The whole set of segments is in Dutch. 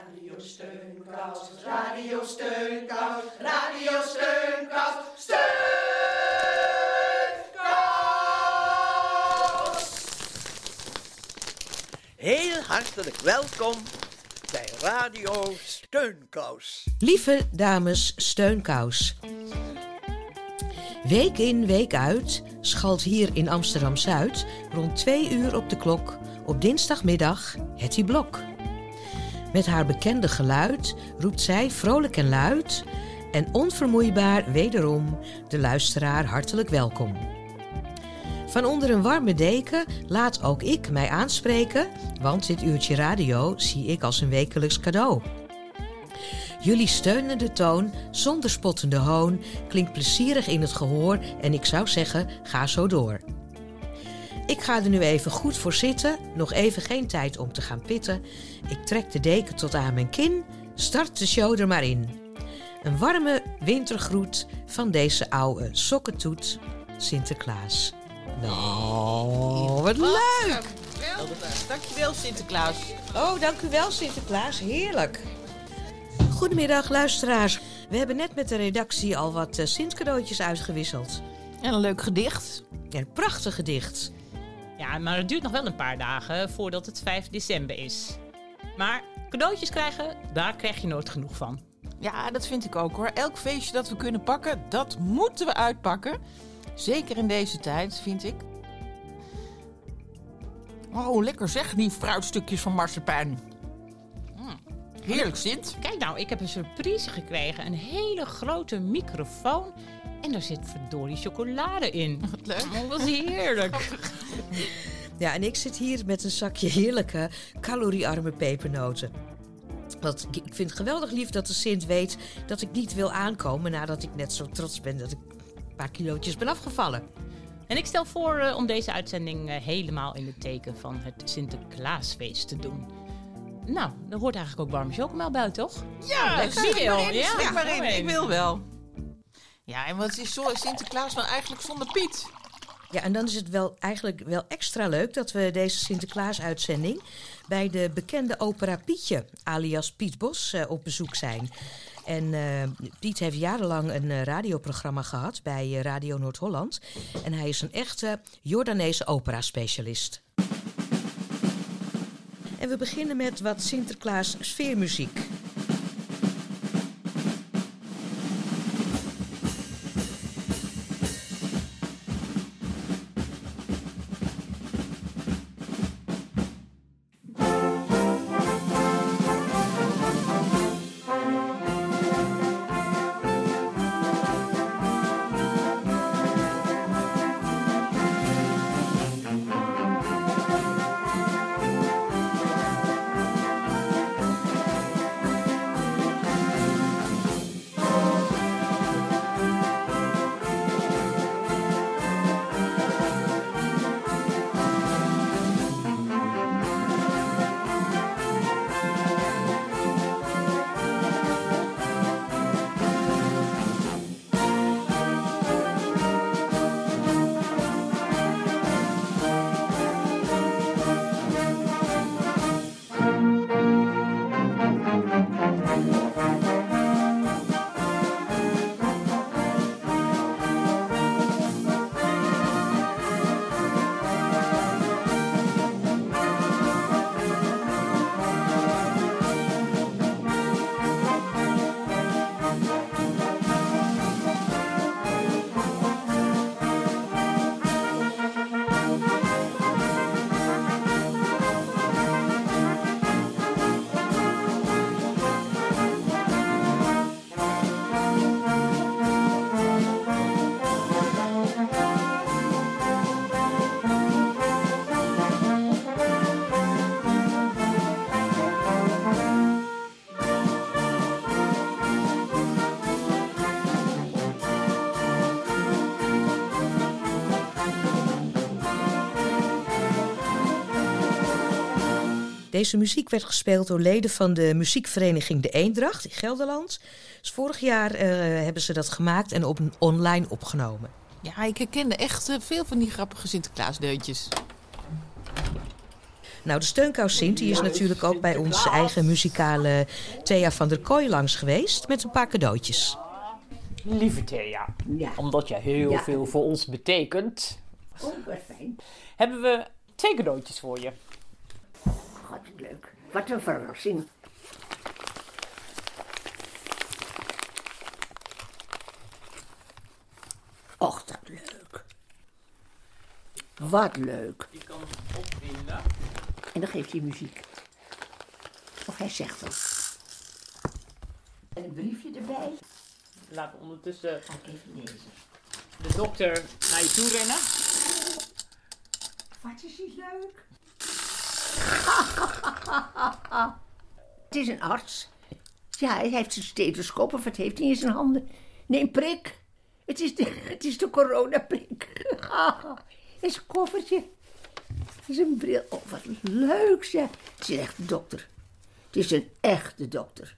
Radio Steunkous, Radio Steunkous, Radio Steunkous, Steunkous! Heel hartelijk welkom bij Radio Steunkous. Lieve dames Steunkous. Week in, week uit schalt hier in Amsterdam Zuid rond twee uur op de klok op dinsdagmiddag Hetty Blok. Met haar bekende geluid roept zij vrolijk en luid en onvermoeibaar wederom de luisteraar hartelijk welkom. Van onder een warme deken laat ook ik mij aanspreken, want dit uurtje radio zie ik als een wekelijks cadeau. Jullie steunende toon, zonder spottende hoon, klinkt plezierig in het gehoor en ik zou zeggen, ga zo door. Ik ga er nu even goed voor zitten, nog even geen tijd om te gaan pitten. Ik trek de deken tot aan mijn kin, start de show er maar in. Een warme wintergroet van deze oude sokkentoet, Sinterklaas. Nou, wat leuk! Dankjewel Sinterklaas. Oh, dank u wel Sinterklaas, heerlijk. Goedemiddag luisteraars. We hebben net met de redactie al wat Sint-cadeautjes uitgewisseld. En een leuk gedicht. Een prachtig gedicht. Ja, maar het duurt nog wel een paar dagen voordat het 5 december is. Maar cadeautjes krijgen, daar krijg je nooit genoeg van. Ja, dat vind ik ook hoor. Elk feestje dat we kunnen pakken, dat moeten we uitpakken. Zeker in deze tijd, vind ik. Oh, lekker zeg, die fruitstukjes van marsepein. Mm, Heerlijk, Sint. Kijk nou, ik heb een surprise gekregen. Een hele grote microfoon. En daar zit verdorie chocolade in. Wat leuk. Oh, wat heerlijk. Ja, en ik zit hier met een zakje heerlijke, caloriearme pepernoten. Want ik ik vind het geweldig lief dat de Sint weet dat ik niet wil aankomen nadat ik net zo trots ben dat ik een paar kilootjes ben afgevallen. En ik stel voor eh, om deze uitzending eh, helemaal in het teken van het Sinterklaasfeest te doen. Nou, er hoort eigenlijk ook warme chocomel bij, toch? Ja, lekker. stik Wie wil? Ja. Ik wil wel. Ja, en wat is zo Sinterklaas nou eigenlijk zonder Piet? Ja, en dan is het wel eigenlijk wel extra leuk dat we deze Sinterklaas-uitzending bij de bekende opera Pietje, alias Piet Bos, eh, op bezoek zijn. En eh, Piet heeft jarenlang een eh, radioprogramma gehad bij Radio Noord-Holland. En hij is een echte Jordaanese opera-specialist. En we beginnen met wat Sinterklaas sfeermuziek. Deze muziek werd gespeeld door leden van de muziekvereniging De Eendracht in Gelderland. Dus vorig jaar eh, hebben ze dat gemaakt en op online opgenomen. Ja, ik herkende echt eh, veel van die grappige Sinterklaasdeuntjes. Nou, de steunkous Sint die is natuurlijk ook bij onze eigen muzikale Thea van der Kooi langs geweest met een paar cadeautjes. Lieve Thea, Ja. omdat jij heel Ja. veel voor ons betekent, Oh, wat fijn. hebben we twee cadeautjes voor je. Leuk. Wat een verrassing. Och, dat leuk. Wat leuk. Je kan opwinden. En dan geeft hij muziek. Of hij zegt het. En een briefje erbij. Laten we ondertussen Ga ik even lezen. de dokter naar je toe rennen. Wat is die leuk? het is een arts. Ja, hij heeft zijn stethoscoop of wat heeft hij in zijn handen? Nee, een prik. Het is de, het is de coronaprik. Is een koffertje. Is een bril. Oh, wat leuk zeg. Het is een echte dokter. Het is een echte dokter.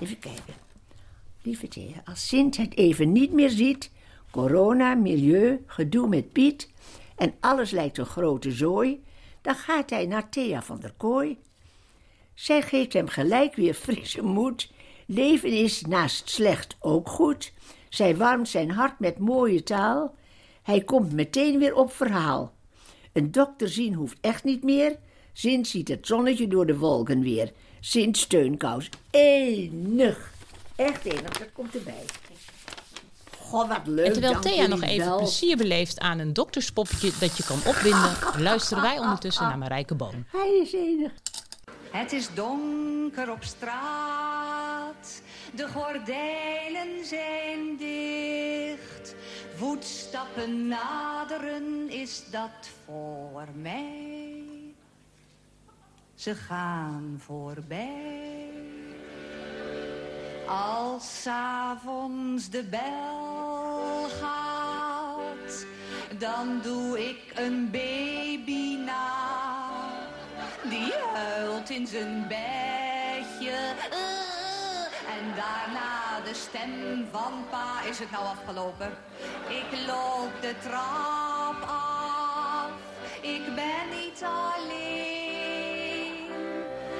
Even kijken. Lieve Thea, als Sint het even niet meer ziet, corona, milieu, gedoe met Piet en alles lijkt een grote zooi, dan gaat hij naar Thea van der Kooi. Zij geeft hem gelijk weer frisse moed. Leven is naast slecht ook goed. Zij warmt zijn hart met mooie taal. Hij komt meteen weer op verhaal. Een dokter zien hoeft echt niet meer. Sint ziet het zonnetje door de wolken weer. Sint steunkous. Enig. Echt enig, dat komt erbij. Goh, wat leuk. En terwijl Thea nog even wel. plezier beleeft aan een dokterspoppetje dat je kan opwinden, luisteren wij ondertussen naar Marijke Boon. Hij is enig. Het is donker op straat, de gordijnen zijn dicht. Voetstappen naderen, is dat voor mij? Ze gaan voorbij. Als avonds de bel gaat, dan doe ik een baby na. Die huilt in zijn bedje. eh, En daarna de stem van pa. Is het nou afgelopen? Ik loop de trap af. Ik ben niet alleen.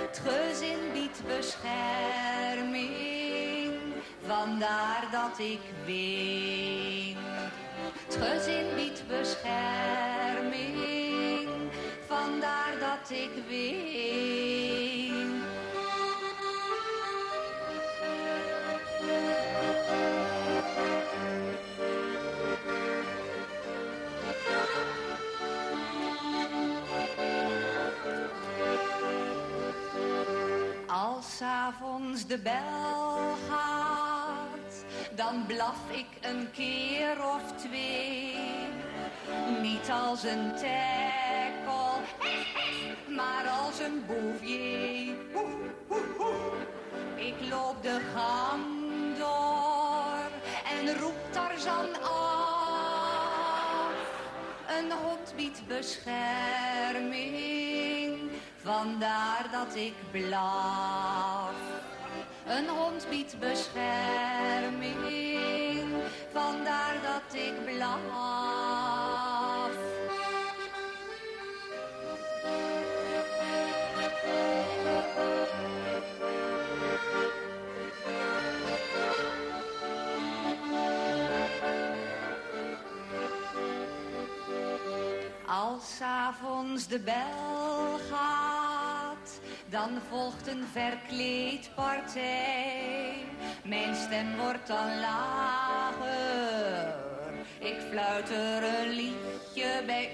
Het gezin biedt bescherming. Vandaar dat ik ween. Het gezin biedt bescherming. Vandaar dat ik ween. Als avonds de bel dan blaf ik een keer of twee. Niet als een tekkel, maar als een bouvier. Ik loop de gang door en roep Tarzan af. Een hond biedt bescherming, vandaar dat ik blaf. Een hond biedt bescherming, vandaar dat ik blaf. Als avonds de bel gaat, dan volgt een verkleed partij. Mijn stem wordt dan lager. Ik fluit er een liedje bij.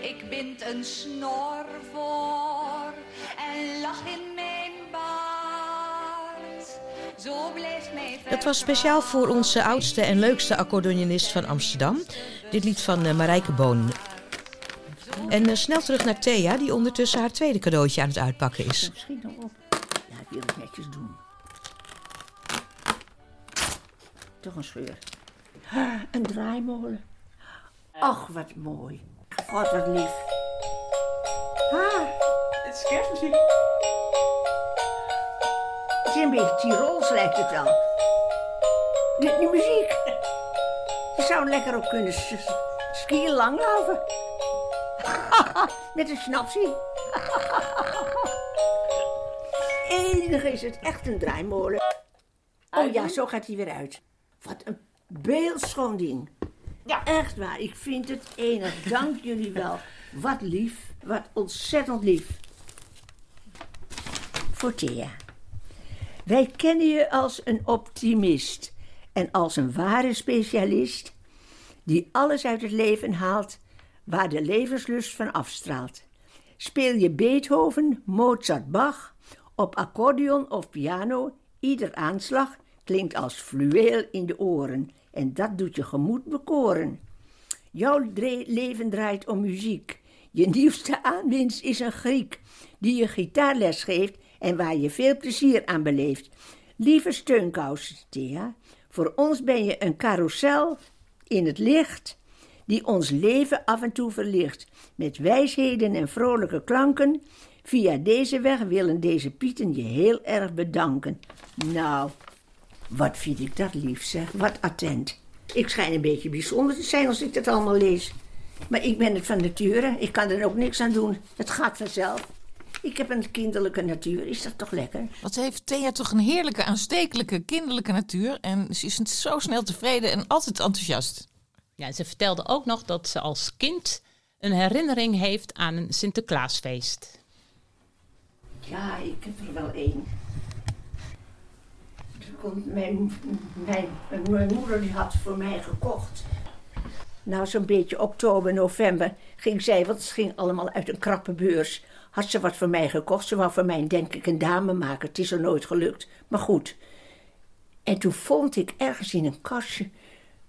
Ik bind een snor voor en lach in mijn baard. Zo blijft mij Dat was speciaal voor onze oudste en leukste accordeonist van Amsterdam. Dit lied van eh, Marijke Boon. En eh, snel terug naar Thea, die ondertussen haar tweede cadeautje aan het uitpakken is. Schiet nog op. Ja, ik wil het netjes doen. Toch een scheur. Ah, Een draaimolen. Ach, wat mooi. God, wat lief. Ah, Het is kerstmuziek. het is een beetje Tirols lijkt het wel. De, die muziek. Je zou lekker ook kunnen skiën langlopen. Met een snapsie. Enige is het echt een draaimolen. Oh ja, zo gaat hij weer uit. Wat een beeldschoon ding. Ja. Echt waar, ik vind het enig. Dank jullie wel. Wat lief, wat ontzettend lief. Voor Thea. Wij kennen je als een optimist en als een ware specialist die alles uit het leven haalt waar de levenslust van afstraalt. Speel je Beethoven, Mozart, Bach op accordeon of piano, ieder aanslag klinkt als fluweel in de oren en dat doet je gemoed bekoren. Jouw leven draait om muziek. Je nieuwste aanwinst is een Griek die je gitaarles geeft en waar je veel plezier aan beleeft. Lieve steunkous, Thea, voor ons ben je een carousel in het licht die ons leven af en toe verlicht. Met wijsheden en vrolijke klanken. Via deze weg willen deze Pieten je heel erg bedanken. Nou, wat vind ik dat lief zeg, wat attent. Ik schijn een beetje bijzonder te zijn als ik dat allemaal lees. Maar ik ben het van nature, ik kan er ook niks aan doen. Het gaat vanzelf. Ik heb een kinderlijke natuur, is dat toch lekker? Wat heeft Thea toch een heerlijke, aanstekelijke, kinderlijke natuur. En ze is zo snel tevreden en altijd enthousiast. Ja, ze vertelde ook nog dat ze als kind een herinnering heeft aan een Sinterklaasfeest. Ja, ik heb er wel één. Mijn, mijn, mijn moeder die had voor mij gekocht. Nou, zo'n beetje oktober, november ging zij, want het ging allemaal uit een krappe beurs. Had ze wat voor mij gekocht. Ze wou voor mij, denk ik, een dame maken. Het is er nooit gelukt. Maar goed. En toen vond ik ergens in een kastje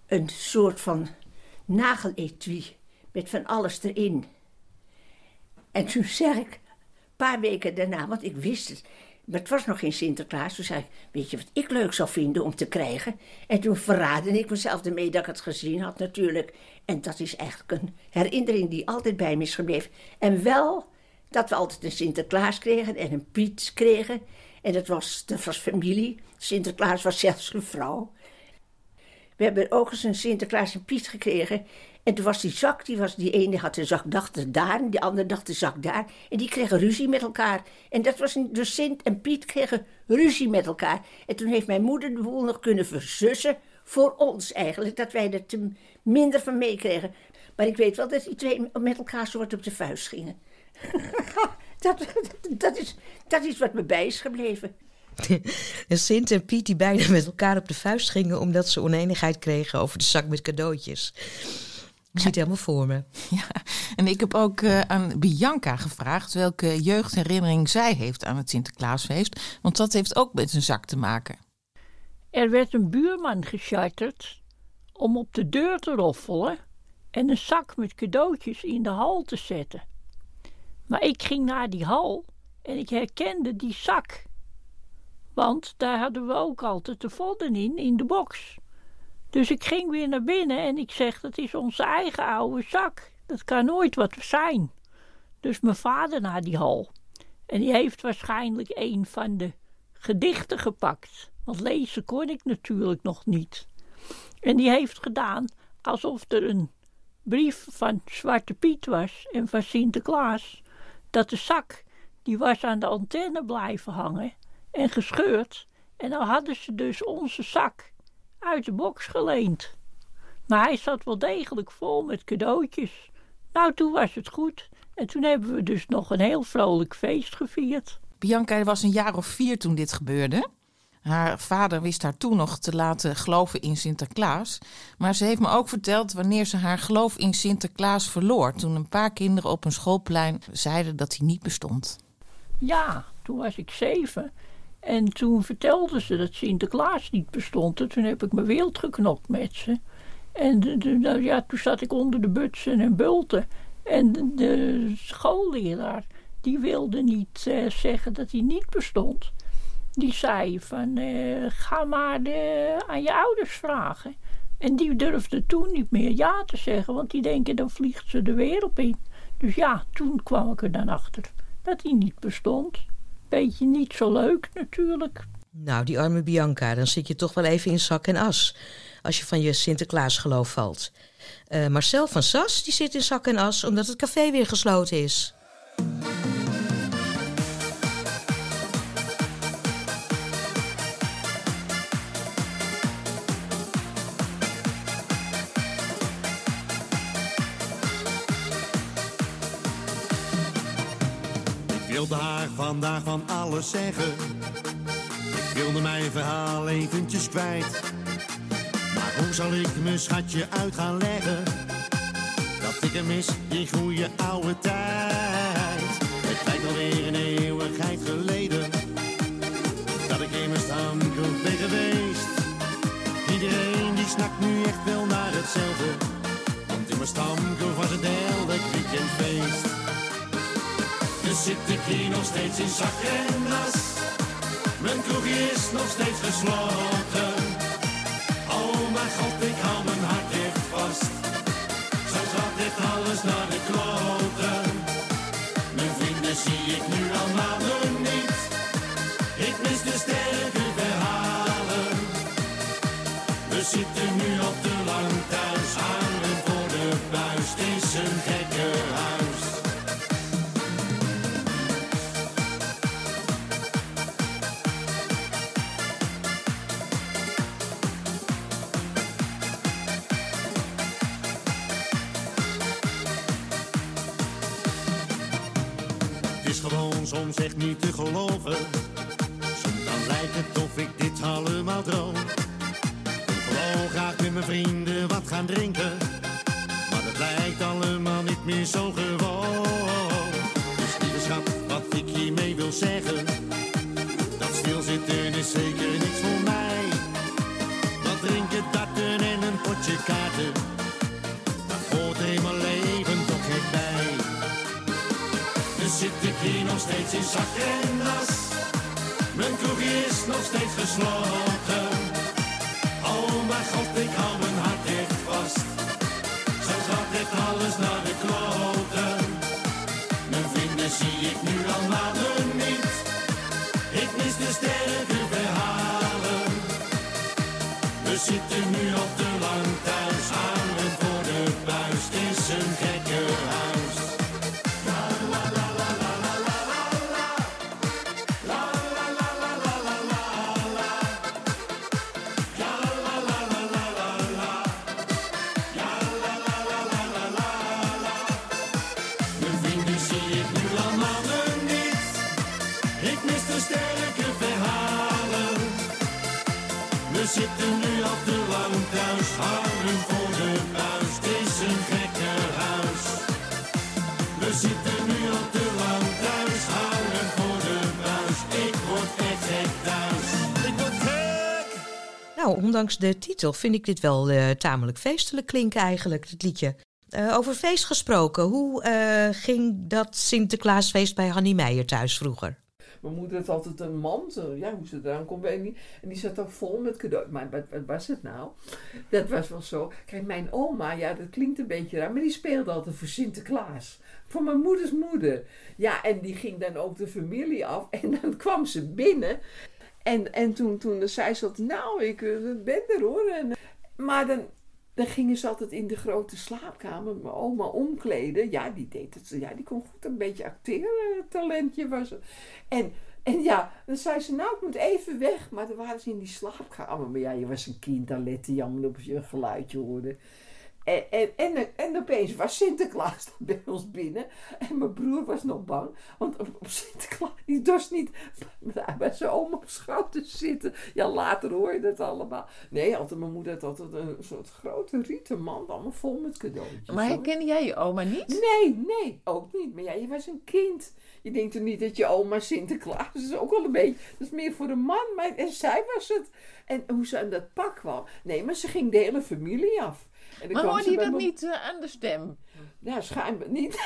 een soort van nageletui met van alles erin. En toen zeg ik, een paar weken daarna, want ik wist het, maar het was nog geen Sinterklaas. Toen zei ik, weet je wat ik leuk zou vinden om te krijgen? En toen verraadde ik mezelf ermee dat ik het gezien had natuurlijk. En dat is eigenlijk een herinnering die altijd bij me is gebleven. En wel dat we altijd een Sinterklaas kregen en een Piet kregen. En dat was, dat was familie. Sinterklaas was zelfs een vrouw. We hebben ook eens een Sinterklaas en Piet gekregen. En toen was die zak, die, was, die ene had de zak, dacht daar, en die andere dacht de zak daar. En die kregen ruzie met elkaar. En dat was dus Sint en Piet kregen ruzie met elkaar. En toen heeft mijn moeder de boel nog kunnen verzussen voor ons eigenlijk. Dat wij er te minder van meekregen. Maar ik weet wel dat die twee met elkaar wat op de vuist gingen. dat, dat, is, dat is wat me bij is gebleven. En Sint en Piet die bijna met elkaar op de vuist gingen omdat ze oneenigheid kregen over de zak met cadeautjes. Ik zie het helemaal voor me. Ja, en ik heb ook eh, aan Bianca gevraagd welke jeugdherinnering zij heeft aan het Sinterklaasfeest. Want dat heeft ook met een zak te maken. Er werd een buurman gecharterd om op de deur te roffelen en een zak met cadeautjes in de hal te zetten. Maar ik ging naar die hal en ik herkende die zak. Want daar hadden we ook altijd de vodden in, in de box. Dus ik ging weer naar binnen en ik zeg, dat is onze eigen oude zak. Dat kan nooit wat zijn. Dus mijn vader naar die hal. En die heeft waarschijnlijk een van de gedichten gepakt. Want lezen kon ik natuurlijk nog niet. En die heeft gedaan alsof er een brief van Zwarte Piet was en van Sinterklaas. Dat de zak, die was aan de antenne blijven hangen en gescheurd. En dan hadden ze dus onze zak uit de box geleend. Maar hij zat wel degelijk vol met cadeautjes. Nou, toen was het goed. En toen hebben we dus nog een heel vrolijk feest gevierd. Bianca was een jaar of vier toen dit gebeurde. Haar vader wist haar toen nog te laten geloven in Sinterklaas. Maar ze heeft me ook verteld wanneer ze haar geloof in Sinterklaas verloor. Toen een paar kinderen op een schoolplein zeiden dat hij niet bestond. Ja, toen was ik zeven. En toen vertelden ze dat Sinterklaas niet bestond. En toen heb ik me wild geknopt met ze. En nou ja, toen zat ik onder de butsen en bulten. En de, de schoolleraar, die wilde niet eh, zeggen dat hij niet bestond. Die zei van, eh, ga maar de- aan je ouders vragen. En die durfde toen niet meer ja te zeggen, want die denken dan vliegt ze de wereld in. Dus ja, toen kwam ik er dan achter dat hij niet bestond. Beetje niet zo leuk natuurlijk. Nou, die arme Bianca, dan zit je toch wel even in zak en as. Als je van je Sinterklaasgeloof valt. Eh, Marcel van Sas, die zit in zak en as omdat het café weer gesloten is. Vandaag van alles zeggen. Ik wilde mijn verhaal eventjes kwijt. Maar hoe zal ik mijn schatje uit gaan leggen? Dat ik hem mis, die goede oude tijd. Het lijkt alweer een eeuwigheid geleden. Dat ik in mijn stamkroeg ben geweest. Iedereen die snakt nu echt wel naar hetzelfde. Want in mijn stamkroeg was het elk weekend feest. Zit ik hier nog steeds in zak en as. Mijn kroegje is nog steeds gesloten. Oh mijn god, ik hou mijn hart echt vast. Zo gaat dit alles naar de kloten. Is gewoon soms echt niet te geloven. Dan lijkt het of ik dit allemaal droom. Ik gewoon graag met mijn vrienden wat gaan drinken. Maar dat lijkt allemaal niet meer zo gewoon. Dus lieve schat, wat ik hiermee wil zeggen. Dat stilzitten is zeker niks voor mij. Wat drinken, darten en een potje kaarten. Dat hoort in mijn leven toch echt bij. Zit ik hier nog steeds in zak en as. Mijn kroegje is nog steeds gesloten. Oh mijn god, ik hou mijn hart echt vast. Zo gaat dit alles naar de kloten. Mijn vrienden zie ik nu al maanden niet. Ik mis de sterke verhalen. We zitten nu zitten nu lang thuis, voor de buis. Ik word. Ik word. Nou, ondanks de titel vind ik dit wel eh, tamelijk feestelijk klinken eigenlijk, het liedje. Eh, over feest gesproken, hoe eh, ging dat Sinterklaasfeest bij Hannie Meijer thuis vroeger? Mijn moeder had altijd een mand. Ja, hoe ze eraan kon, weet niet. En die zat dan vol met cadeaus. Maar wat, wat was het nou? Dat was wel zo. Kijk, mijn oma, ja, dat klinkt een beetje raar. Maar die speelde altijd voor Sinterklaas. Voor mijn moeders moeder. Ja, en die ging dan ook de familie af. En dan kwam ze binnen. En, en toen, toen zei ze altijd, nou, ik eh, ben er hoor. En, maar dan, dan gingen ze altijd in de grote slaapkamer mijn oma omkleden. Ja, die deed het. Ja, die kon goed een beetje acteren. Talentje was ze. En, en ja, dan zei ze, nou, ik moet even weg. Maar dan waren ze in die slaapkamer. Maar ja, je was een kind, dan lette je allemaal op je geluidje hoorde. En, en, en, en opeens was Sinterklaas bij ons binnen. En mijn broer was nog bang. Want op Sinterklaas, die dorst niet bij zijn oma op schouder zitten. Ja, later hoor je dat allemaal. Nee, altijd, mijn moeder had altijd een soort grote rieten mand. Allemaal vol met cadeautjes. Maar hoor. herken jij je oma niet? Nee, nee, ook niet. Maar ja, je was een kind. Je denkt er niet dat je oma Sinterklaas dat is ook wel een beetje. Dat is meer voor een man. Maar en zij was het. En hoe ze aan dat pak kwam. Nee, maar ze ging de hele familie af. En Maar hoorde je dat niet eh, aan de stem? Ja, schijnbaar niet.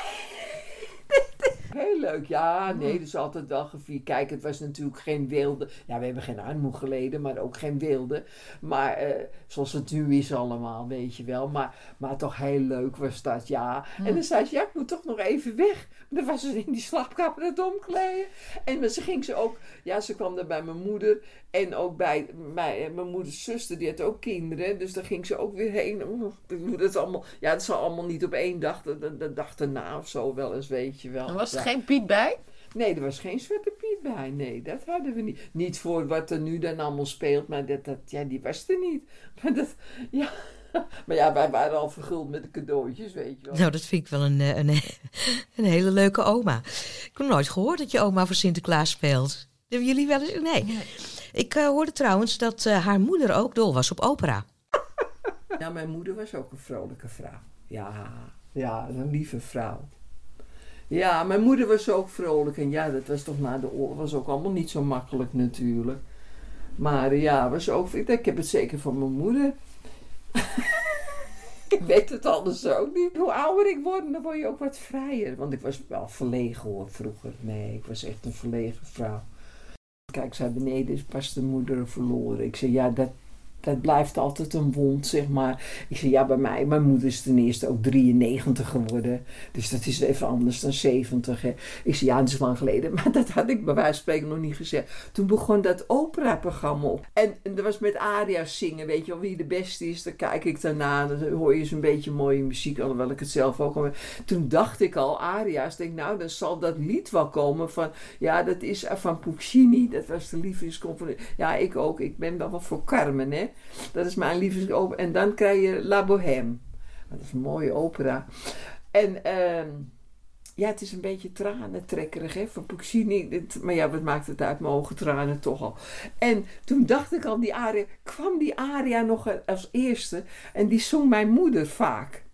Leuk, ja. Nee, dat is altijd wel gevierd. Kijk, het was natuurlijk geen wilde. Ja, we hebben geen armoede geleden, maar ook geen wilde. Maar eh, zoals het nu is allemaal, weet je wel. Maar, maar toch heel leuk was dat, ja. En dan zei ze, ja, ik moet toch nog even weg. Maar dan was ze in die slaapkamer aan het omkleden. En maar ze ging ze ook, ja, ze kwam daar bij mijn moeder. En ook bij mijn, mijn moeders zuster, die had ook kinderen. Dus daar ging ze ook weer heen. Oeh, Dat allemaal, ja, dat zal allemaal niet op één dag, de, de, de dag erna of zo wel eens, weet je wel. Er was Ja. geen Piet bij? Nee, er was geen Zwarte Piet bij. Nee, dat hadden we niet. Niet voor wat er nu dan allemaal speelt, maar dat, dat, ja, die was er niet. Maar, dat, ja. maar ja, wij waren al verguld met de cadeautjes, weet je wel. Nou, dat vind ik wel een, eh, een, een hele leuke oma. Ik heb nooit gehoord dat je oma voor Sinterklaas speelt. Hebben jullie wel eens? Nee. Ik eh, hoorde trouwens dat eh, haar moeder ook dol was op opera. Nou, mijn moeder was ook een vrolijke vrouw. Ja, ja, een lieve vrouw. Ja, mijn moeder was ook vrolijk. En ja, dat was toch na de oorlog was ook allemaal niet zo makkelijk natuurlijk. Maar ja, was ook, ik, ik heb het zeker van mijn moeder. ik weet het anders ook niet. Hoe ouder ik word, dan word je ook wat vrijer. Want ik was wel verlegen hoor, vroeger. Nee, ik was echt een verlegen vrouw. Kijk, zij beneden is pas de moeder verloren. Ik zei, ja, dat, dat blijft altijd een wond, zeg maar. Ik zei, ja, bij mij, mijn moeder is ten eerste ook 93 geworden. Dus dat is even anders dan 70. Hè. Ik zei, ja, dat is lang geleden. Maar dat had ik bij wijze van spreken nog niet gezegd. Toen begon dat opera-programma op. En, en dat was met aria's zingen, weet je wel. Wie de beste is, dan kijk ik daarna. Dan hoor je zo'n beetje mooie muziek, alhoewel ik het zelf ook al... Toen dacht ik al, aria's. Denk, nou, dan zal dat lied wel komen van... Ja, dat is van Puccini. Dat was de lievelingscomponist. Ja, ik ook. Ik ben wel wat voor Carmen, hè. Dat is mijn lievelingsopera. En dan krijg je La Bohème. Dat is een mooie opera. En ehm, ja, het is een beetje tranentrekkerig, hè, van Puccini. Maar ja, wat maakt het uit? Mijn ogen tranen toch al. En toen dacht ik al, die aria, kwam die aria nog als eerste. En die zong mijn moeder vaak.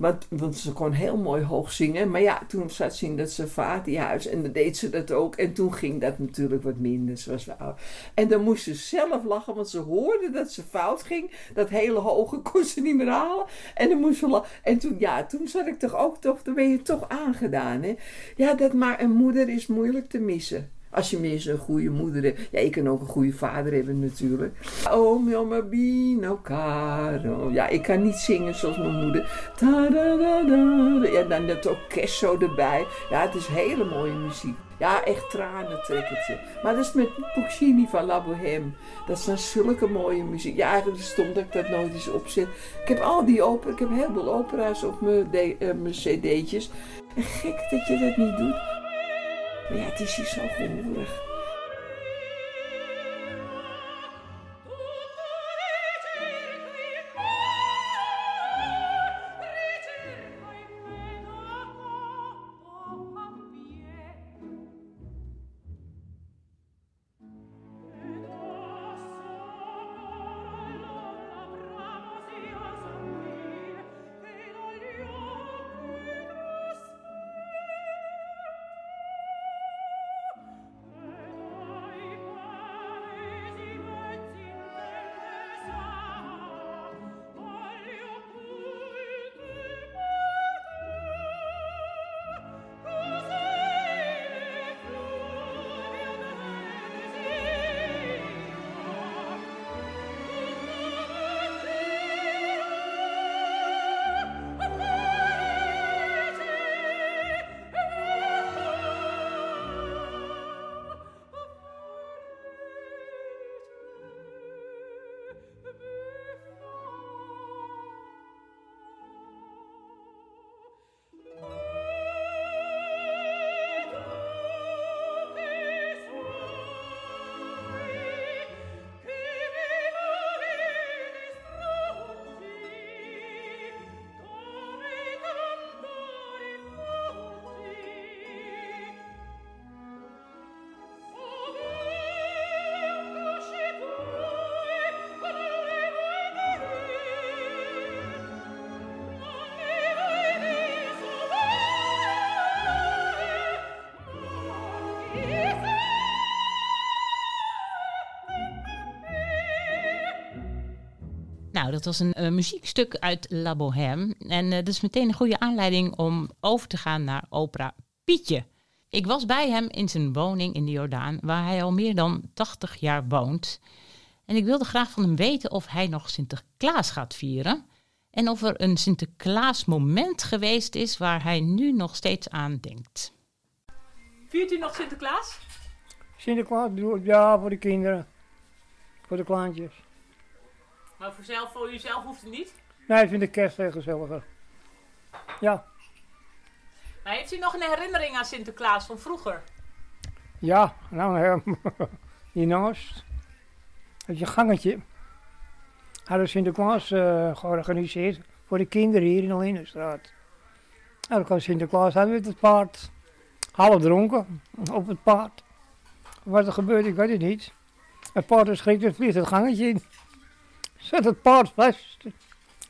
Want, ze kon heel mooi hoog zingen. Maar ja, toen zat ze in dat Savati-huis. En dan deed ze dat ook. En toen ging dat natuurlijk wat minder. Wel oud. En dan moest ze zelf lachen. Want ze hoorde dat ze fout ging. Dat hele hoge kon ze niet meer halen. En dan moest ze lachen. En toen, ja, toen zat ik toch ook toch... Dan ben je toch aangedaan, hè. Ja, dat maar een moeder is moeilijk te missen. Als je minstens een goede moeder hebt. Ja, je kan ook een goede vader hebben natuurlijk. Oh, mio bino caro. Ja, ik kan niet zingen zoals mijn moeder. Ta-da-da-da. Ja, dan dat orkest zo erbij. Ja, het is hele mooie muziek. Ja, echt tranentrekkertje. Maar dat is met Puccini van La Bohème. Dat is zulke mooie muziek. Ja, eigenlijk stom dat ik dat nooit eens opzet. Ik heb al die opera, ik heb heel veel opera's op mijn, eh, mijn cd'tjes. Gek dat je dat niet doet. Maar ja, het is hier zo gehoorig. Nou, dat was een eh, muziekstuk uit La Bohème. En eh, dat is meteen een goede aanleiding om over te gaan naar opera Pietje. Ik was bij hem in zijn woning in de Jordaan, waar hij al meer dan 80 jaar woont. En ik wilde graag van hem weten of hij nog Sinterklaas gaat vieren. En of er een Sinterklaas moment geweest is waar hij nu nog steeds aan denkt. Viert u nog Sinterklaas? Sinterklaas ja voor de kinderen. Voor de kleintjes. Maar voor, zelf, voor uzelf hoeft het niet. Nee, ik vind de kerst veel gezelliger. Ja, Maar heeft u nog een herinnering aan Sinterklaas van vroeger? ja, nou hiernaast. Het je gangetje. Hadden Sinterklaas eh, georganiseerd voor de kinderen hier in de Lindenstraat. Nou, dan kwam Sinterklaas aan met het paard. Half dronken op het paard. Wat er gebeurt, ik weet het niet. Het paard schrikt en vliegt het gangetje in. Zet het paard vast.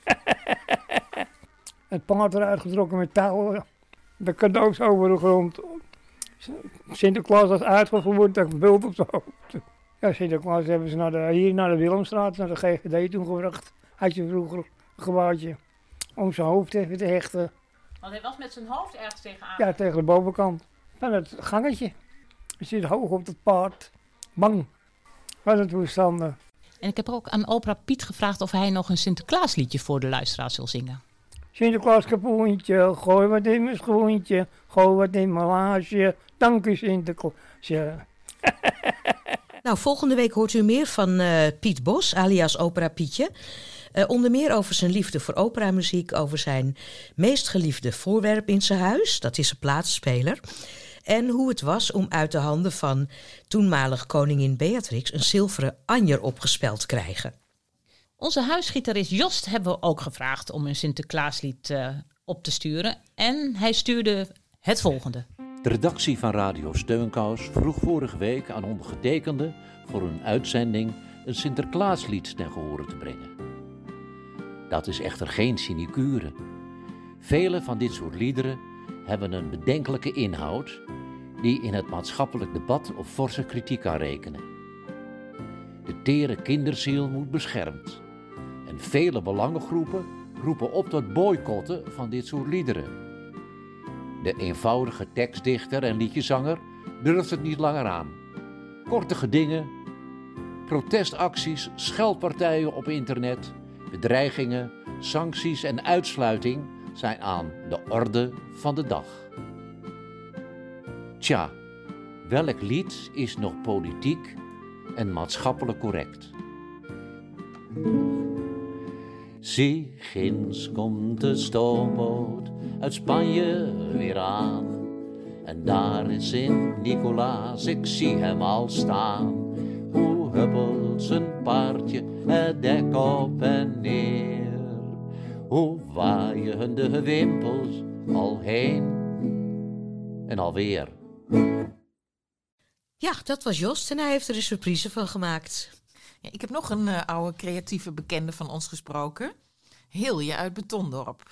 het paard eruit getrokken met touwen. De cadeaus over de grond. Sinterklaas was uitgevoerd en bult op zijn hoofd. Ja, Sinterklaas hebben ze naar de, hier naar de Willemstraat, naar de GGD toen gebracht. Had je vroeger een gebouwtje om zijn hoofd even te hechten. Want hij was met zijn hoofd ergens tegenaan. Ja, tegen de bovenkant. Van het gangetje. Hij zit hoog op het paard. Bang. Wat een toestanden. En ik heb ook aan opera Piet gevraagd of hij nog een Sinterklaasliedje voor de luisteraars wil zingen. Sinterklaas kapoentje, gooi wat in mijn schoentje, gooi wat in mijn laasje. Dank u Sinterklaas. Nou, volgende week hoort u meer van eh, Piet Bos, alias Opera Pietje. Eh, onder meer over zijn liefde voor operamuziek, over zijn meest geliefde voorwerp in zijn huis, dat is een plaatsspeler. En hoe het was om uit de handen van toenmalig koningin Beatrix een zilveren anjer opgespeld te krijgen. Onze huisgitarist Jost hebben we ook gevraagd om een Sinterklaaslied eh, op te sturen. En hij stuurde het volgende. De redactie van Radio Steunkous vroeg vorige week aan ondergetekende voor een uitzending een Sinterklaaslied ten gehore te brengen. Dat is echter geen sinecure. Vele van dit soort liederen hebben een bedenkelijke inhoud die in het maatschappelijk debat op forse kritiek kan rekenen. De tere kinderziel moet beschermd en vele belangengroepen roepen op tot boycotten van dit soort liederen. De eenvoudige tekstdichter en liedjezanger durft het niet langer aan. Korte gedingen, protestacties, scheldpartijen op internet, bedreigingen, sancties en uitsluiting zijn aan de orde van de dag. Tja, welk lied is nog politiek en maatschappelijk correct? Zie, ginds komt de stoomboot uit Spanje weer aan. En daar is Sint-Nicolaas, ik zie hem al staan. Hoe huppelt zijn paardje het dek op en neer. Hoe waaien de wimpels al heen en alweer. Ja, dat was Jost en hij heeft er een surprise van gemaakt. Ja, ik heb nog een eh, oude creatieve bekende van ons gesproken. Hilje uit Betondorp.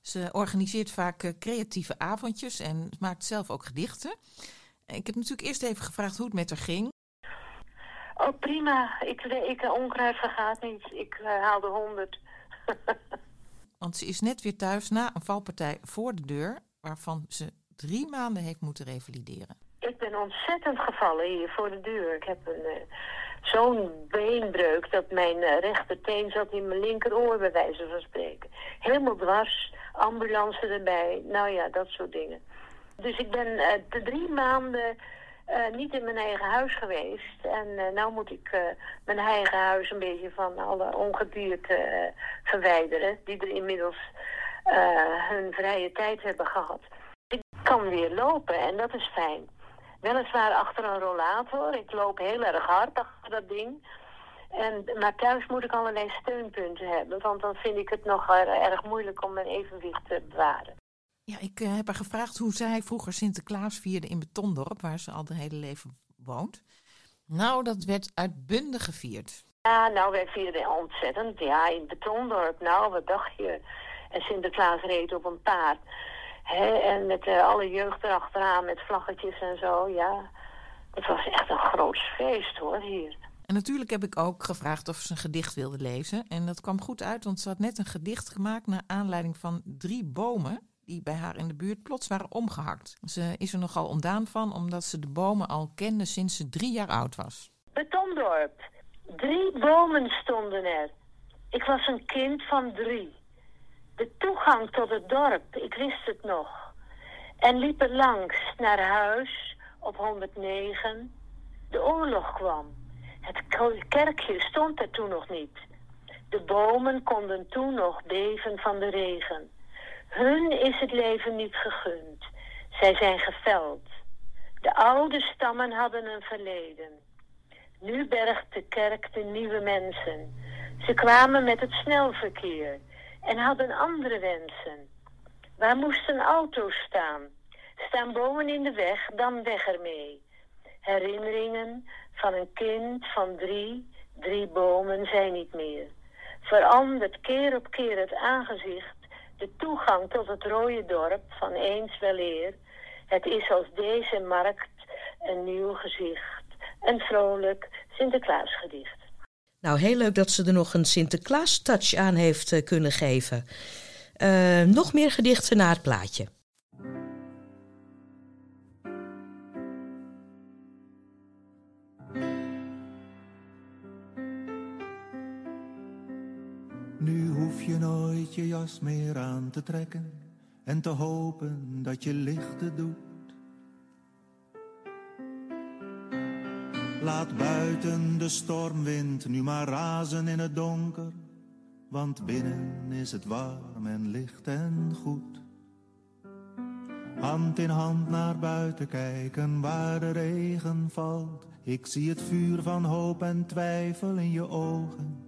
Ze organiseert vaak eh, creatieve avondjes en maakt zelf ook gedichten. Ik heb natuurlijk eerst even gevraagd hoe het met haar ging. Oh, prima. Ik, ik eh, onkruid vergaat niet. Ik uh, haalde 100. Want ze is net weer thuis na een valpartij voor de deur, waarvan ze drie maanden heeft moeten revalideren. Ik ben ontzettend gevallen hier voor de deur. Ik heb een, uh, zo'n beenbreuk dat mijn uh, rechterteen zat in mijn linkeroor, bij wijze van spreken. Helemaal dwars, ambulance erbij, nou ja, dat soort dingen. Dus ik ben uh, de drie maanden niet in mijn eigen huis geweest. En nu moet ik mijn eigen huis een beetje van alle ongedierte verwijderen, die er inmiddels hun vrije tijd hebben gehad. Ik kan weer lopen en dat is fijn. Weliswaar achter een rollator. Ik loop heel erg hard achter dat ding. En, maar thuis moet ik allerlei steunpunten hebben. Want dan vind ik het nog erg moeilijk om mijn evenwicht te bewaren. Ja, ik uh, heb haar gevraagd hoe zij vroeger Sinterklaas vierde in Betondorp, waar ze al de hele leven woont. Nou, dat werd uitbundig gevierd. Ja, nou, wij vierden ontzettend. Ja, in Betondorp. Nou, wat dacht je? En Sinterklaas reed op een paard. He, en met uh, alle jeugd erachteraan, met vlaggetjes en zo, ja. Het was echt een groot feest hoor, hier. En natuurlijk heb ik ook gevraagd of ze een gedicht wilde lezen. En dat kwam goed uit, want ze had net een gedicht gemaakt naar aanleiding van drie bomen die bij haar in de buurt plots waren omgehakt. Ze is er nogal ontdaan van, omdat ze de bomen al kende sinds ze drie jaar oud was. Betondorp. Drie bomen stonden er. Ik was een kind van drie. De toegang tot het dorp, ik wist het nog. En liep er langs naar huis op 109. De oorlog kwam. Het kerkje stond er toen nog niet. De bomen konden toen nog beven van de regen. Hun is het leven niet gegund. Zij zijn geveld. De oude stammen hadden een verleden. Nu bergt de kerk de nieuwe mensen. Ze kwamen met het snelverkeer en hadden andere wensen. Waar moesten auto's staan? Staan bomen in de weg, dan weg ermee. Herinneringen van een kind van drie, drie bomen zijn niet meer. Verandert keer op keer het aangezicht, de toegang tot het rode dorp van eens weleer. Het is als deze markt een nieuw gezicht, een vrolijk Sinterklaasgedicht. Nou, heel leuk dat ze er nog een Sinterklaas-touch aan heeft uh, kunnen geven. Uh, nog meer gedichten naar het plaatje. Nu hoef je nooit je jas meer aan te trekken en te hopen dat je lichten doet. Laat buiten de stormwind nu maar razen in het donker, want binnen is het warm en licht en goed. Hand in hand naar buiten kijken waar de regen valt. Ik zie het vuur van hoop en twijfel in je ogen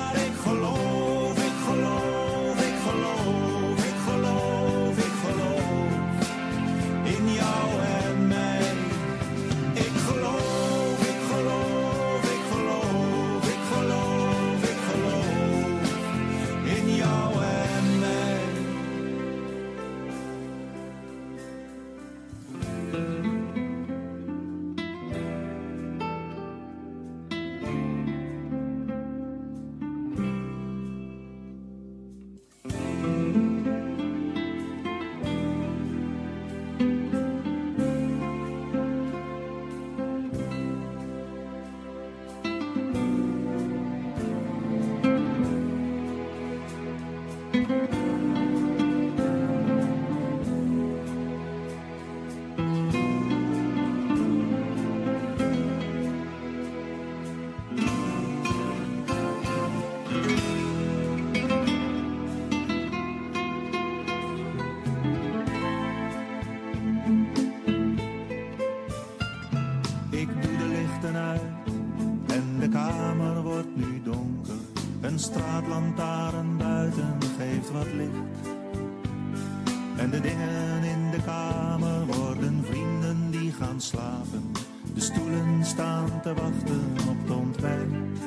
te wachten op het ontbijt.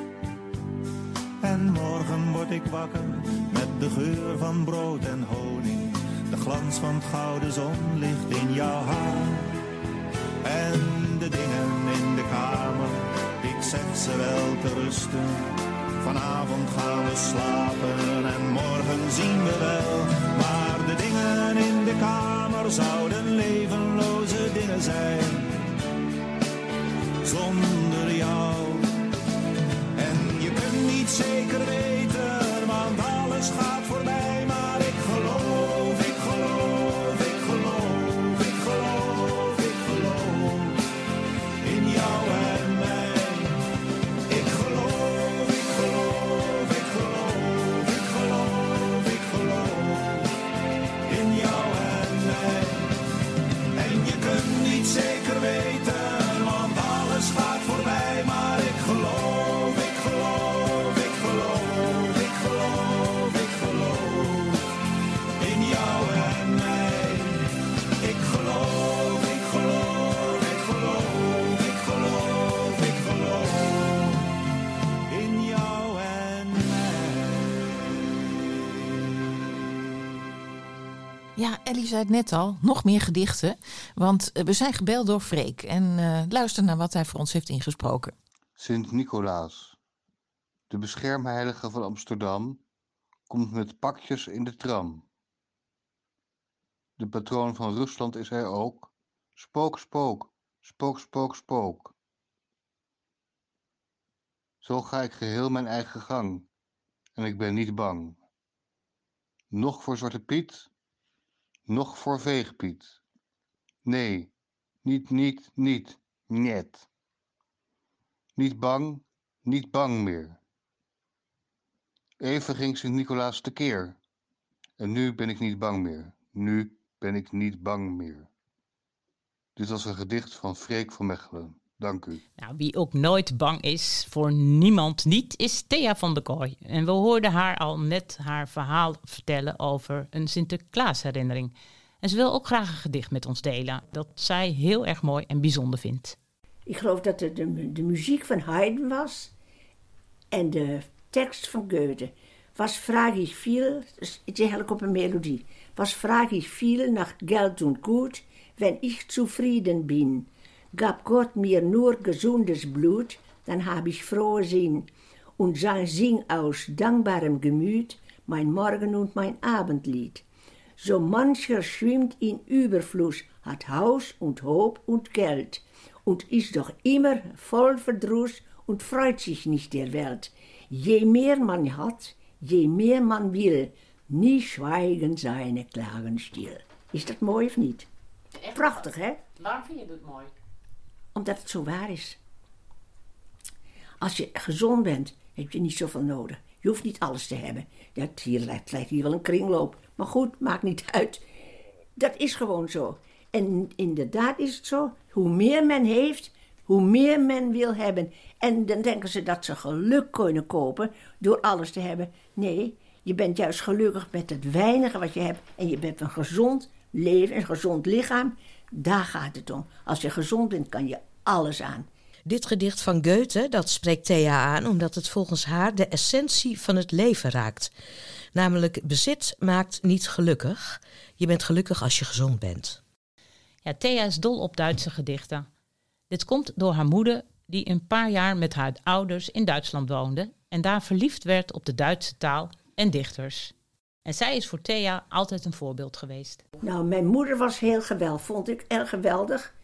En morgen word ik wakker met de geur van brood en honing. De glans van het gouden zonlicht in jouw haar. En de dingen in de kamer, ik zeg ze wel te rusten. Vanavond gaan we slapen en morgen zien we wel. Maar de dingen in de kamer zouden levenloze dingen zijn. Zonder Ellie zei het net al, nog meer gedichten. Want eh, we zijn gebeld door Freek. En eh, luister naar wat hij voor ons heeft ingesproken. Sint Nicolaas, de beschermheilige van Amsterdam, komt met pakjes in de tram. De patroon van Rusland is hij ook. Spook, spook, spook, spook, spook. Zo ga ik geheel mijn eigen gang en ik ben niet bang. Nog voor Zwarte Piet, nog voor Veegpiet. Nee, niet, niet, niet, net. Niet bang, niet bang meer. Even ging Sint-Nicolaas tekeer. En nu ben ik niet bang meer. Nu ben ik niet bang meer. Dit was een gedicht van Freek van Mechelen. Dank u. Nou, wie ook nooit bang is, voor niemand niet, is Thea van der Kooi. En we hoorden haar al net haar verhaal vertellen over een Sinterklaasherinnering. En ze wil ook graag een gedicht met ons delen, dat zij heel erg mooi en bijzonder vindt. Ik geloof dat het de, de muziek van Haydn was en de tekst van Goethe. Was frage ich viel, dus het is eigenlijk op een melodie. Was frage ich viel nach Geld und Gut, wenn ich zufrieden bin. Gab Gott mir nur gesundes Blut, dann hab ich frohe Sinn und sing aus dankbarem Gemüt mein Morgen- und mein Abendlied. So mancher schwimmt in Überfluss, hat Haus und Hob und Geld und ist doch immer voll Verdruss und freut sich nicht der Welt. Je mehr man hat, je mehr man will, nie schweigen seine Klagen still. Is dat mooi of niet? Prachtig, hè? Waarom vind je dat mooi? Omdat het zo waar is. Als je gezond bent, heb je niet zoveel nodig. Je hoeft niet alles te hebben. Dat hier lijkt, lijkt hier wel een kringloop. Maar goed, maakt niet uit. Dat is gewoon zo. En inderdaad is het zo. Hoe meer men heeft, hoe meer men wil hebben. En dan denken ze dat ze geluk kunnen kopen door alles te hebben. Nee, je bent juist gelukkig met het weinige wat je hebt. En je hebt een gezond leven, een gezond lichaam. Daar gaat het om. Als je gezond bent, kan je alles aan. Dit gedicht van Goethe, dat spreekt Thea aan omdat het volgens haar de essentie van het leven raakt. Namelijk, bezit maakt niet gelukkig. Je bent gelukkig als je gezond bent. Ja, Thea is dol op Duitse gedichten. Dit komt door haar moeder, die een paar jaar met haar ouders in Duitsland woonde en daar verliefd werd op de Duitse taal en dichters. En zij is voor Thea altijd een voorbeeld geweest. Nou, mijn moeder was heel geweldig, vond ik erg geweldig.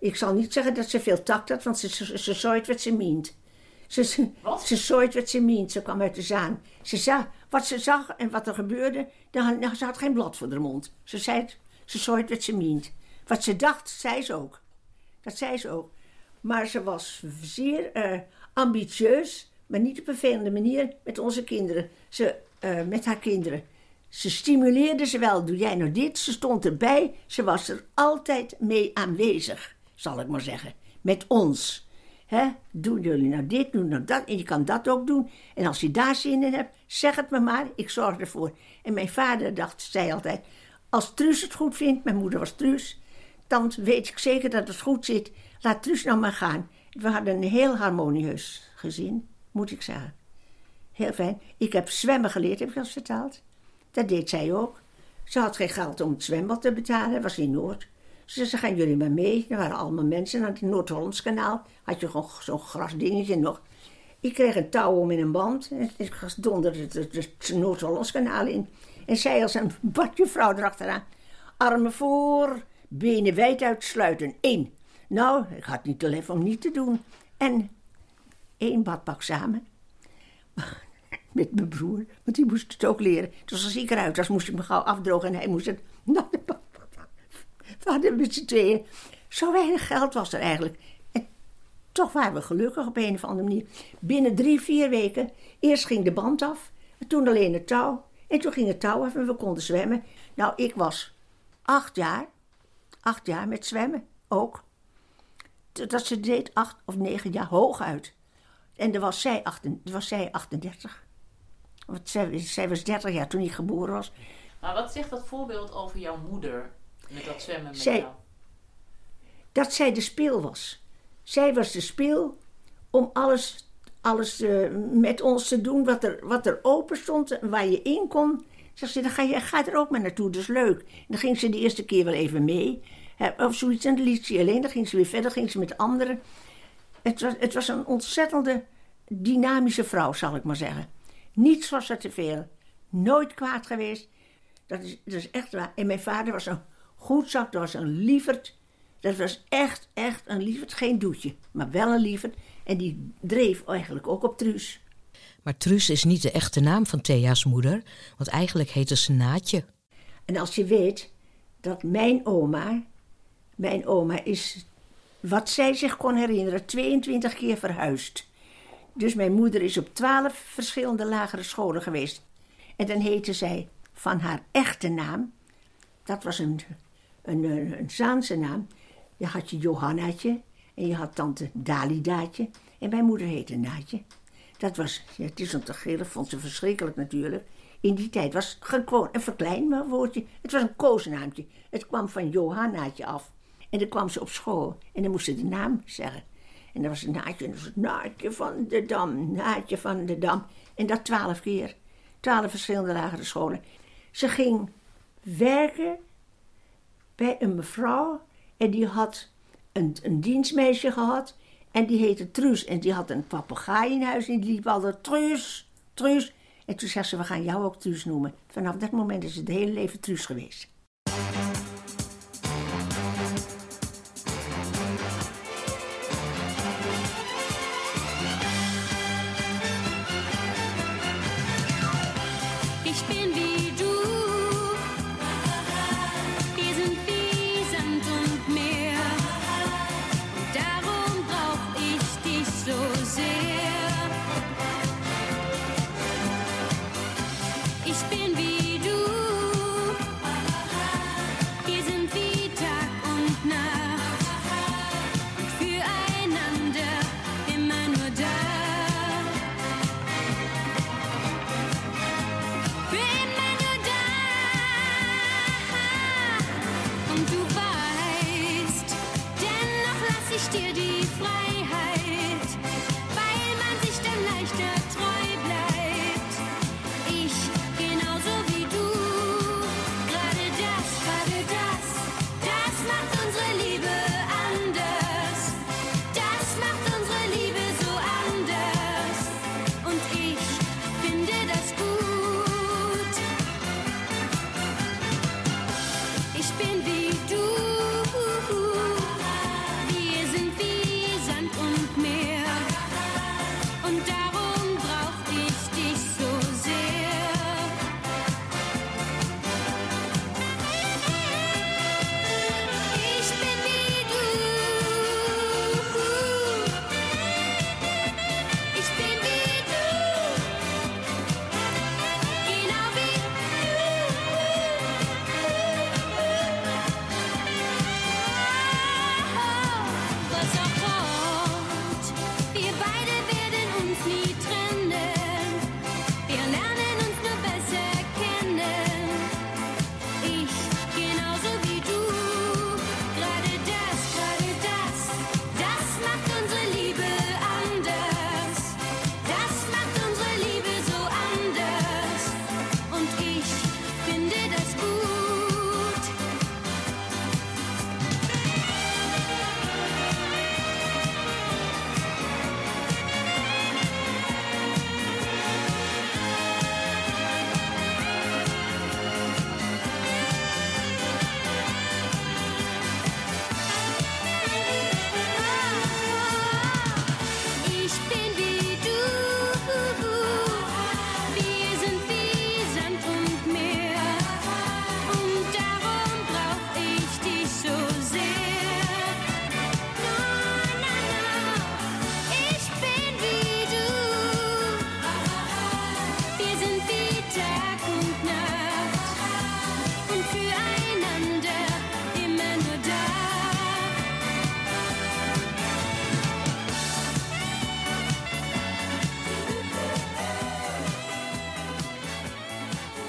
Ik zal niet zeggen dat ze veel tact had, want ze, ze, ze zooit wat ze meent. Ze, ze, ze zooit wat ze meent, ze kwam uit de zaan. Ze zag wat ze zag en wat er gebeurde, dan, nou, ze had geen blad voor de mond. Ze zei het, ze zooit wat ze meent. Wat ze dacht, zei ze ook. Dat zei ze ook. Maar ze was zeer uh, ambitieus, maar niet op een vervelende manier met onze kinderen. Ze, uh, met haar kinderen. Ze stimuleerde ze wel. Doe jij nou dit? Ze stond erbij. Ze was er altijd mee aanwezig, zal ik maar zeggen. Met ons. Hè? Doen jullie nou dit, doen nou dat. En je kan dat ook doen. En als je daar zin in hebt, zeg het me maar. Ik zorg ervoor. En mijn vader dacht, zei altijd... Als Truus het goed vindt, mijn moeder was Truus... dan weet ik zeker dat het goed zit. Laat Truus nou maar gaan. We hadden een heel harmonieus gezin, moet ik zeggen. Heel fijn. Ik heb zwemmen geleerd, heb ik al verteld. Dat deed zij ook. Ze had geen geld om het zwembad te betalen, was in Noord. Ze zei, gaan jullie maar mee. Er waren allemaal mensen aan het Noord-Hollands kanaal. Had je gewoon zo'n grasdingetje nog. Ik kreeg een touw om in een band. En ik donderde het, Noord-Hollands kanaal in. En zij als een badjuffrouw erachteraan. Armen voor, benen wijd uitsluiten. Eén. Nou, ik had niet te lef om niet te doen. En één badpak samen met mijn broer. Want die moest het ook leren. Dus als ik eruit was, moest ik me gauw afdrogen en hij moest het We met z'n tweeën. Zo weinig geld was er eigenlijk. En toch waren we gelukkig op een of andere manier. Binnen drie, vier weken. Eerst ging de band af. En toen alleen het touw. En toen ging het touw af en we konden zwemmen. Nou, ik was acht jaar. Acht jaar met zwemmen ook. Dat ze deed acht of negen jaar hooguit. En dan was zij, was zij 38. Want zij, zij, was 30 jaar toen ik geboren was. Maar wat zegt dat voorbeeld over jouw moeder met dat zwemmen met zij, jou? Dat zij de speel was. Zij was de speel om alles, alles uh, met ons te doen wat er, wat er open stond en waar je in kon. Zegt ze, dan ga je ga er ook maar naartoe, dat is leuk. En dan ging ze de eerste keer wel even mee. Hè, Of zoiets, en dan liet ze alleen. Dan ging ze weer verder, ging ze met anderen. Het was, het was een ontzettende dynamische vrouw, zal ik maar zeggen. Niets was er te veel. Nooit kwaad geweest. Dat is, dat is echt waar. En mijn vader was een goedzak, dat was een lieverd. Dat was echt, echt een lieverd. Geen doetje, maar wel een lieverd. En die dreef eigenlijk ook op Truus. Maar Truus is niet de echte naam van Thea's moeder, want eigenlijk heette ze Naatje. En als je weet dat mijn oma, mijn oma is, wat zij zich kon herinneren, 22 keer verhuisd. Dus mijn moeder is op 12 verschillende lagere scholen geweest. En dan heette zij van haar echte naam, dat was een, een, een, Zaanse naam. Je had je Johannaatje en je had tante Dalidaatje. En mijn moeder heette Naatje. Dat was, het is om te vond ze verschrikkelijk natuurlijk. In die tijd was gewoon een verkleinbaar woordje. Het was een koosnaamtje. Het kwam van Johannaatje af. En dan kwam ze op school en dan moest ze de naam zeggen. En dan was het Naatje, en dan was het Naatje van de Dam, Naatje van de Dam. En dat twaalf keer. Twaalf verschillende lagere scholen. Ze ging werken bij een mevrouw en die had een, een dienstmeisje gehad. En die heette Truus. En die had een papegaai in huis en die liep altijd Truus, Truus. En toen zei ze, we gaan jou ook Truus noemen. Vanaf dat moment is het hele leven Truus geweest. Ich bin wie du.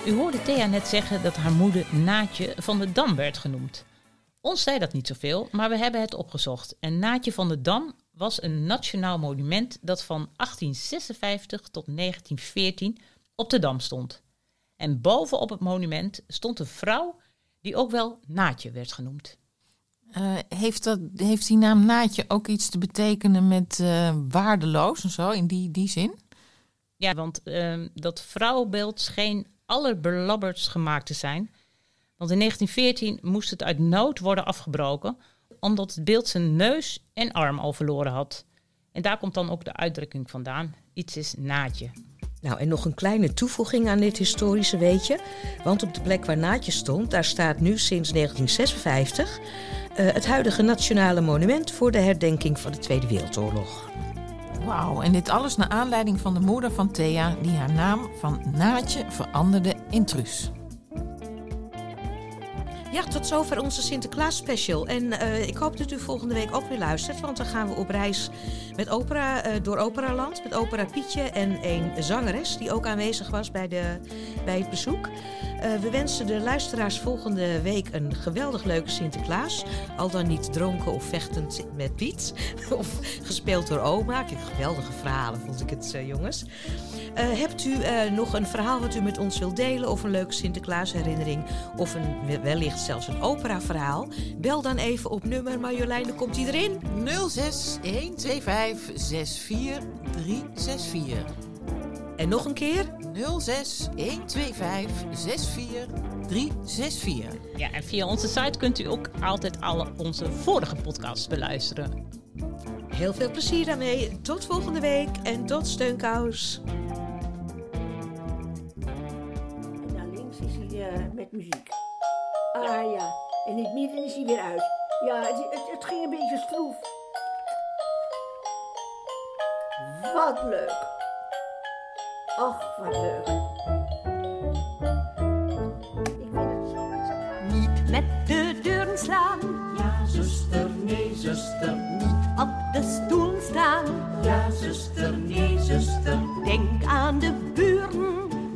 U hoorde Thea net zeggen dat haar moeder Naatje van de Dam werd genoemd. Ons zei dat niet zoveel, maar we hebben het opgezocht. En Naatje van de Dam was een nationaal monument dat van 1856 tot 1914 op de Dam stond. En bovenop het monument stond een vrouw die ook wel Naatje werd genoemd. Eh, heeft, dat, heeft die naam Naatje ook iets te betekenen met eh, waardeloos en zo, in die, die zin? Ja, want ehm, dat vrouwenbeeld scheen allerbelabberdst gemaakt te zijn. Want in 1914 moest het uit nood worden afgebroken, omdat het beeld zijn neus en arm al verloren had. En daar komt dan ook de uitdrukking vandaan. Iets is naadje. Nou, en nog een kleine toevoeging aan dit historische weetje. Want op de plek waar Naatje stond, daar staat nu sinds 1956 eh, het huidige Nationale Monument voor de herdenking van de Tweede Wereldoorlog. Wauw, en dit alles naar aanleiding van de moeder van Thea, die haar naam van Naatje veranderde in Truus. Ja, tot zover onze Sinterklaas special. En eh, ik hoop dat u volgende week ook weer luistert, want dan gaan we op reis met opera, eh, door Operaland. Met opera Pietje en een zangeres die ook aanwezig was bij, de, bij het bezoek. Eh, we wensen de luisteraars volgende week een geweldig leuke Sinterklaas. Al dan niet dronken of vechtend met Piet. of gespeeld door oma. Kijk, geweldige verhalen vond ik het, jongens. Eh, hebt u eh, nog een verhaal wat u met ons wilt delen of een leuke Sinterklaasherinnering of een, wellicht zelfs een operaverhaal? Bel dan even op nummer Marjolein, dan komt hij erin. 06 125 64 364. En nog een keer? 06 125 64 364. Ja, en via onze site kunt u ook altijd alle onze vorige podcasts beluisteren. Heel veel plezier daarmee. Tot volgende week en tot steunkous. Muziek. Ah ja, en in het midden is hij weer uit. Ja, het, het, het ging een beetje stroef. Wat leuk. Och, wat leuk. Niet met de deuren slaan. Ja, zuster, nee, zuster. Niet op de stoel staan. Ja, zuster, nee, zuster. Denk aan de buren.